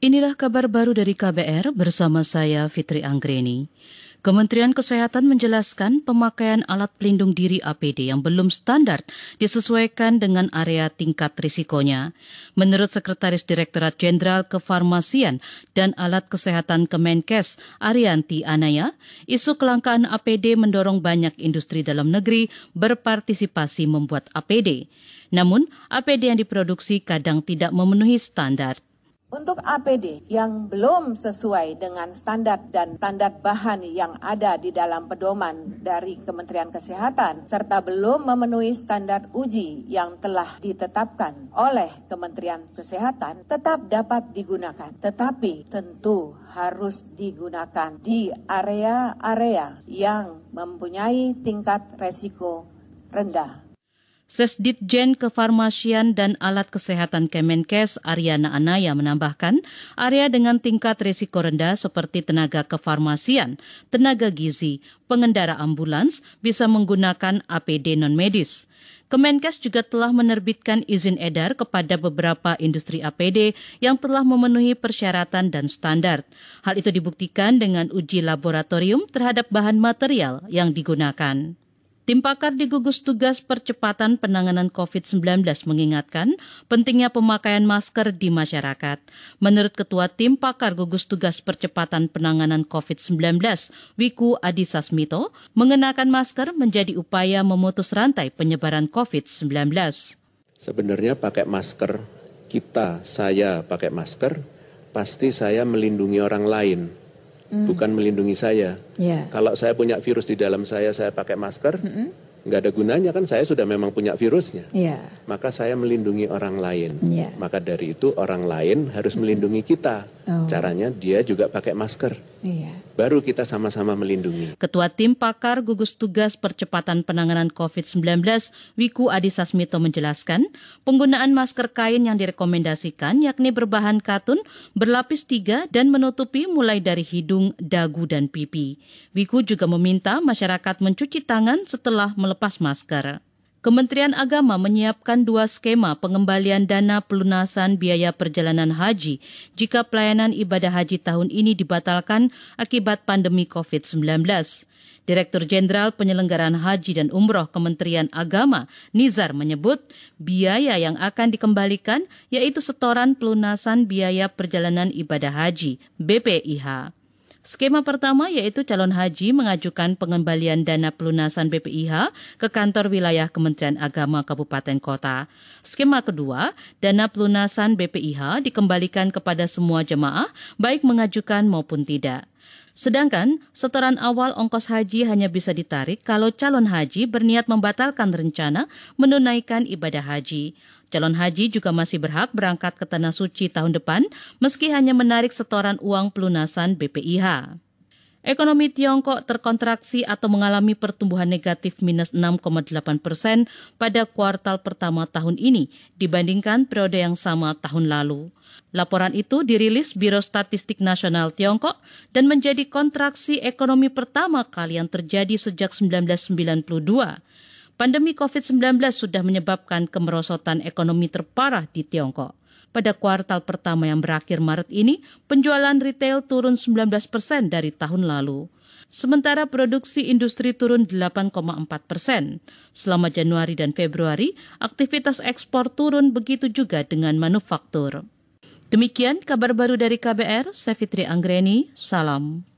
Inilah kabar baru dari KBR bersama saya Fitri Anggreni. Kementerian Kesehatan menjelaskan pemakaian alat pelindung diri APD yang belum standar disesuaikan dengan area tingkat risikonya. Menurut Sekretaris Direktorat Jenderal Kefarmasian dan Alat Kesehatan Kemenkes, Arianti Anaya, isu kelangkaan APD mendorong banyak industri dalam negeri berpartisipasi membuat APD. Namun, APD yang diproduksi kadang tidak memenuhi standar. Untuk APD yang belum sesuai dengan standar dan standar bahan yang ada di dalam pedoman dari Kementerian Kesehatan serta belum memenuhi standar uji yang telah ditetapkan oleh Kementerian Kesehatan tetap dapat digunakan. Tetapi tentu harus digunakan di area-area yang mempunyai tingkat resiko rendah. Sesditjen Kefarmasian dan Alat Kesehatan Kemenkes Ariana Anaya menambahkan, area dengan tingkat risiko rendah seperti tenaga kefarmasian, tenaga gizi, pengendara ambulans bisa menggunakan APD non-medis. Kemenkes juga telah menerbitkan izin edar kepada beberapa industri APD yang telah memenuhi persyaratan dan standar. Hal itu dibuktikan dengan uji laboratorium terhadap bahan material yang digunakan. Tim pakar di gugus tugas percepatan penanganan COVID-19 mengingatkan pentingnya pemakaian masker di masyarakat. Menurut Ketua Tim Pakar Gugus Tugas Percepatan Penanganan COVID-19, Wiku Adhisa Smito, mengenakan masker menjadi upaya memutus rantai penyebaran COVID-19. Sebenarnya pakai masker, kita, saya pakai masker, pasti saya melindungi orang lain mm. bukan melindungi saya. Yeah. Kalau saya punya virus di dalam saya, saya pakai masker, mm -hmm. nggak ada gunanya kan saya sudah memang punya virusnya. Yeah. Maka saya melindungi orang lain. Yeah. Maka dari itu orang lain harus melindungi kita. Oh. Caranya dia juga pakai masker. Yeah. Baru kita sama-sama melindungi. Ketua Tim Pakar Gugus Tugas Percepatan Penanganan COVID-19, Wiku Adhisa Smito menjelaskan, penggunaan masker kain yang direkomendasikan yakni berbahan katun, berlapis tiga, dan menutupi mulai dari hidung, dagu, dan pipi. Wiku juga meminta masyarakat mencuci tangan setelah melepas masker. Kementerian Agama menyiapkan dua skema pengembalian dana pelunasan biaya perjalanan haji jika pelayanan ibadah haji tahun ini dibatalkan akibat pandemi COVID-19. Direktur Jenderal Penyelenggaraan Haji dan Umroh Kementerian Agama, Nizar menyebut biaya yang akan dikembalikan yaitu setoran pelunasan biaya perjalanan ibadah haji, BPIH. Skema pertama yaitu calon haji mengajukan pengembalian dana pelunasan BPIH ke kantor wilayah Kementerian Agama Kabupaten Kota. Skema kedua, dana pelunasan BPIH dikembalikan kepada semua jemaah baik mengajukan maupun tidak. Sedangkan setoran awal ongkos haji hanya bisa ditarik kalau calon haji berniat membatalkan rencana menunaikan ibadah haji. Calon haji juga masih berhak berangkat ke Tanah Suci tahun depan meski hanya menarik setoran uang pelunasan BPIH. Ekonomi Tiongkok terkontraksi atau mengalami pertumbuhan negatif minus 6,8 persen pada kuartal pertama tahun ini dibandingkan periode yang sama tahun lalu. Laporan itu dirilis Biro Statistik Nasional Tiongkok dan menjadi kontraksi ekonomi pertama kali yang terjadi sejak 1992. Pandemi COVID-19 sudah menyebabkan kemerosotan ekonomi terparah di Tiongkok. Pada kuartal pertama yang berakhir Maret ini, penjualan retail turun 19 persen dari tahun lalu. Sementara produksi industri turun 8,4 persen. Selama Januari dan Februari, aktivitas ekspor turun begitu juga dengan manufaktur. Demikian kabar baru dari KBR, saya Fitri Anggreni, salam.